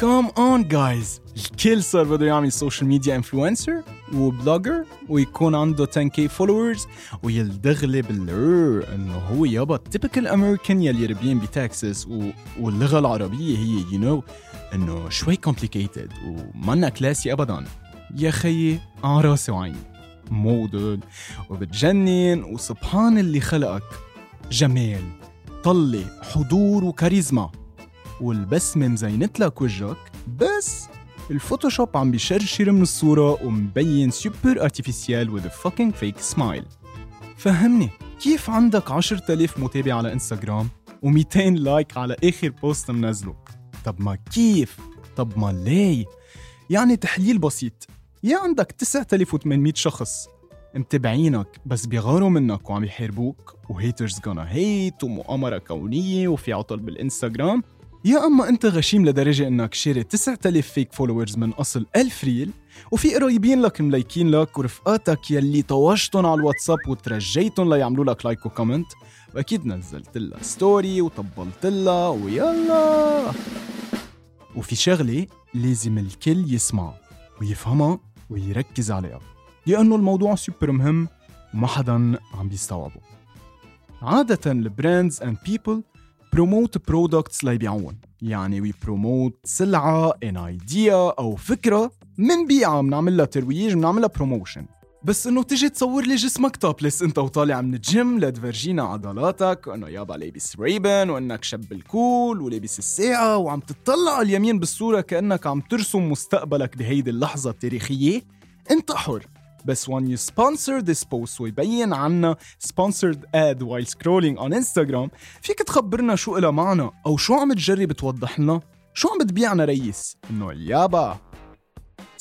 come on guys الكل صار بده يعمل social media influencer و blogger ويكون عنده 10k followers ويلدغ لي بالر إنه هو يابا typical American يلي ربيان بتكساس. واللغة العربية هي you know, إنه شوي complicated ومنا classy ابدا. يا خيي على راسي وعيني مودل وبتجنن وسبحان اللي خلقك. جمال طلة حضور وكاريزما. والبسمة مزينت لك وجهك بس الفوتوشوب عم بيشرشر من الصورة ومبين super artificial a fucking fake smile. فهمني كيف عندك 10000 متابع على انستغرام و200 like على آخر post منزله؟ طب ما كيف؟ طب ما ليه؟ يعني تحليل بسيط يا عندك 9800 شخص متابعينك بس بيغاروا منك وعم يحاربوك و haters gonna hate ومؤامرة كونية وفي عطل بالانستغرام يا أما أنت غشيم لدرجة إنك شاري 9000 fake followers من أصل 1000 real وفي قرايبين لك ملايكين لك ورفقاتك يلي طوشتن على الواتساب وترجيتن ليعملوا لك like و comment وأكيد نزلت لها story وطبلت لها ويلا. وفي شغلة لازم الكل يسمع ويفهمها ويركز عليها لأنه الموضوع سوبر مهم وما حدا عم بيستوعبه. عادة ال brands and people promote products ليبيعون يعني we promote سلعة an idea أو فكرة منبيعها بنعمل لها ترويج بنعمل لها promotion بس إنه تيجي تصور لي جسمك topless أنت وطالع من الجيم لتفرجينا عضلاتك وإنه يابا لابس Ray-Ban وإنك شب ال cool ولابس الساعة وعم تطلع على اليمين بالصورة كأنك عم ترسم مستقبلك بهيدي اللحظة التاريخية. أنت حر. بس when you sponsor this post ويبين عنا sponsored ad while scrolling on Instagram فيك تخبرنا شو إلها معنى أو شو عم تجرب توضح لنا؟ شو عم بتبيعنا ريس إنه يابا.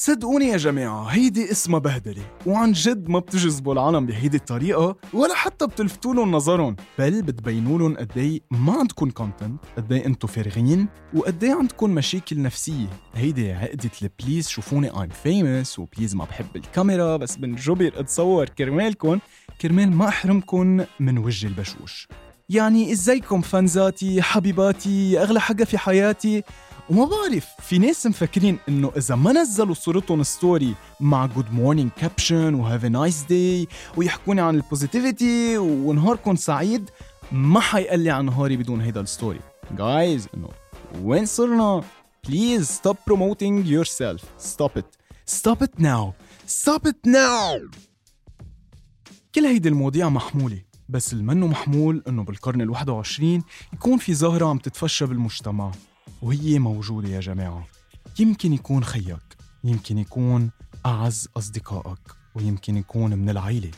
صدقوني يا جماعة هيدي اسمها بهدلة وعن جد ما بتجذبوا العالم بهيدي الطريقة ولا حتى بتلفتوا لهم نظرهم. بل بتبينوا لهم قد إيه ما عندكم content قد إيه أنتم فارغين وقد إيه عندكم مشاكل نفسية. هيدي عقدة ال please شوفوني I'm famous و please ما بحب الكاميرا بس بنجبر أتصور كرمالكم. كرمال ما أحرمكم من وجه البشوش. يعني إزيكم فانزاتي حبيباتي أغلى حاجة في حياتي. وما بعرف في ناس مفكرين إنه إذا ما نزلوا صورتهم story مع good morning caption و have nice day ويحكوني عن ال positivity ونهاركم سعيد ما حيقلي عن نهاري بدون هيدا ال story جايز إنه وين صرنا؟ Please stop promoting yourself. Stop it. Stop it now. Stop it now. كل هيدي المواضيع محمولة بس المنو محمول إنه بالقرن ال21 يكون في ظاهرة عم تتفشى بالمجتمع. وهي موجودة يا جماعة. يمكن يكون خيك يمكن يكون أعز أصدقائك ويمكن يكون من العيلة.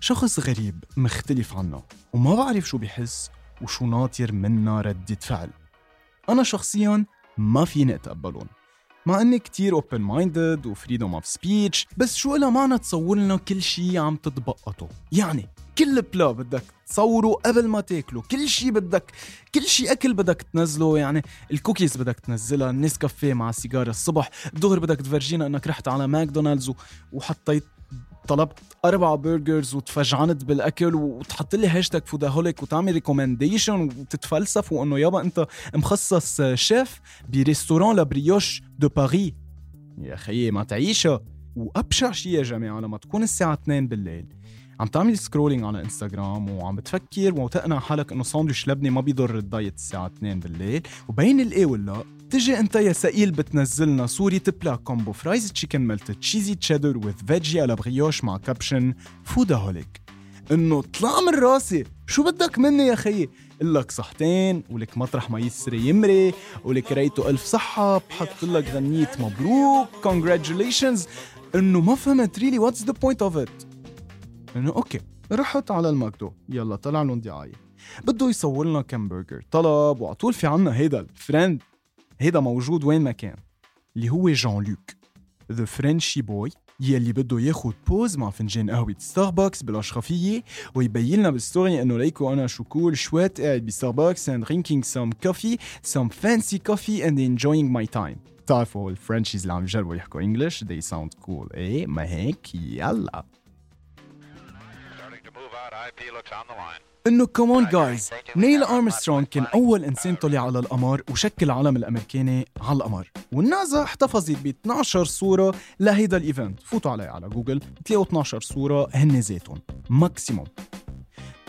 شخص غريب مختلف عنا وما بعرف شو بيحس وشو ناطر منا ردة فعل. أنا شخصيا ما فيني أتقبلهم. مع إني كتير open minded و freedom of speech بس شو لها معنى تصور لنا كل شي عم تتبقطه. يعني كل plat بدك تصوره قبل ما تاكله كل شي بدك كل شي أكل بدك تنزله يعني الكوكيز بدك تنزلها النسكافيه مع السيجارة الصبح دغري بدك تفرجينا إنك رحت على ماكدونالدز وحطيت طلبت أربع burgers وتفجعنت بالأكل وتحط لي hashtag foodaholic وتعمل recommendation وتتفلسف وإنه يابا أنت مخصص chef ب restaurant La Brioche de Paris يا خيي ما تعيشها وأبشع شي يا جماعة لما تكون الساعة 2 بالليل. عم تعمل scrolling على انستغرام وعم بتفكر وتقنع حالك إنه ساندويش لبنه ما بيضر ال diet الساعة 2 بالليل. وبين الإيه ولا؟ تجي انت يا تقيل بتنزلنا صورة plat combo fries chicken melt cheesy cheddar with veggie على brioche مع caption foodaholic إنه طلع من راسي. شو بدك مني يا خيي؟ لك صحتين ولك مطرح ما يسري يمري ولك ريته ألف صحة بحط لك غنية مبروك congratulations. إنه ما فهمت really what's the point of it إنه okay رحت على الماكدو. يلا طلع لهم دعاية. بده يصور لنا كم برجر طلب وعطول طول في عنا هيدا. ال friend هيدا موجود وين ما كان اللي هو جان لوك ذا فرنشي بوي يلي بده ياخد بوز مع فنجان قهوة ستاربكس بالأشرفية ويبين لنا بالستوري إنه ليكو أنا شو كول شوات قاعد بستاربكس and drinking some coffee some fancy coffee and enjoying my time. بتعرفوا الفرنشيز اللي عم يجربوا يحكوا انجلش they sound cool. إيه ما هيك؟ يلا. IP looks on the line. إنه كمان جايز نيل ارمسترونج كان أول إنسان طلع على القمر وشكل العلم الأمريكاني على القمر والنازا احتفظت ب 12 صورة لهيدا ال event. فوتوا علي على جوجل. بتلاقوا 12 صورة هن ذاتهم. maximum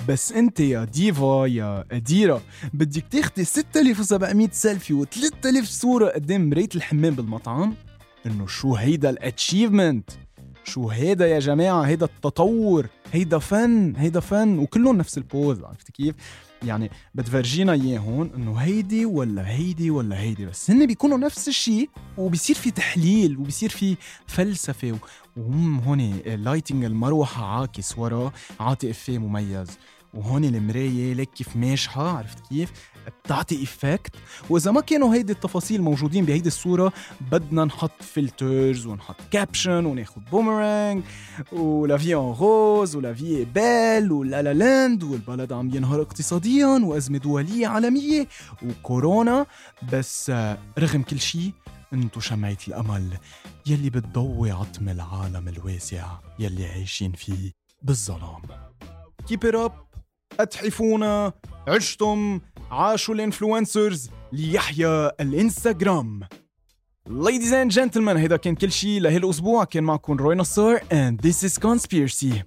بس أنت يا ديفا يا اديرا بدك تاخدي 6700 سيلفي و3000 صورة قدام مرايه الحمام بالمطعم؟ إنه شو هيدا ال achievement شو هيدا يا جماعة؟ هيدا التطور. هيدا فن هيدا فن وكلهم نفس ال pose عرفت كيف؟ يعني بتفرجينا اياهم إنه هيدي ولا هيدي ولا هيدي بس هن بيكونوا نفس الشيء وبصير في تحليل وبصير في فلسفة وهم هون lighting المروحة عاكس ورا عاطي effet مميز. وهون المراية لك كيف ماشحة عرفت كيف؟ بتعطي effect وإذا ما كانوا هيدي التفاصيل موجودين بهيدي الصورة بدنا نحط filters ونحط caption وناخد بومرانج ولا في ان غوز ولا في بيل ولا لا لاند والبلد عم ينهار اقتصاديا وأزمة دولية عالمية وكورونا. بس رغم كل شيء انتو شمعة الأمل. يلي بتضوي عتم العالم الواسع يلي عايشين فيه بالظلام. keep up أتحفونا عشتم عاشوا ال influencers ليحيا الإنستغرام. Ladies and gentlemen هيدا كان كل شيء لهالأسبوع. كان معكم روي نصار and this is conspiracy.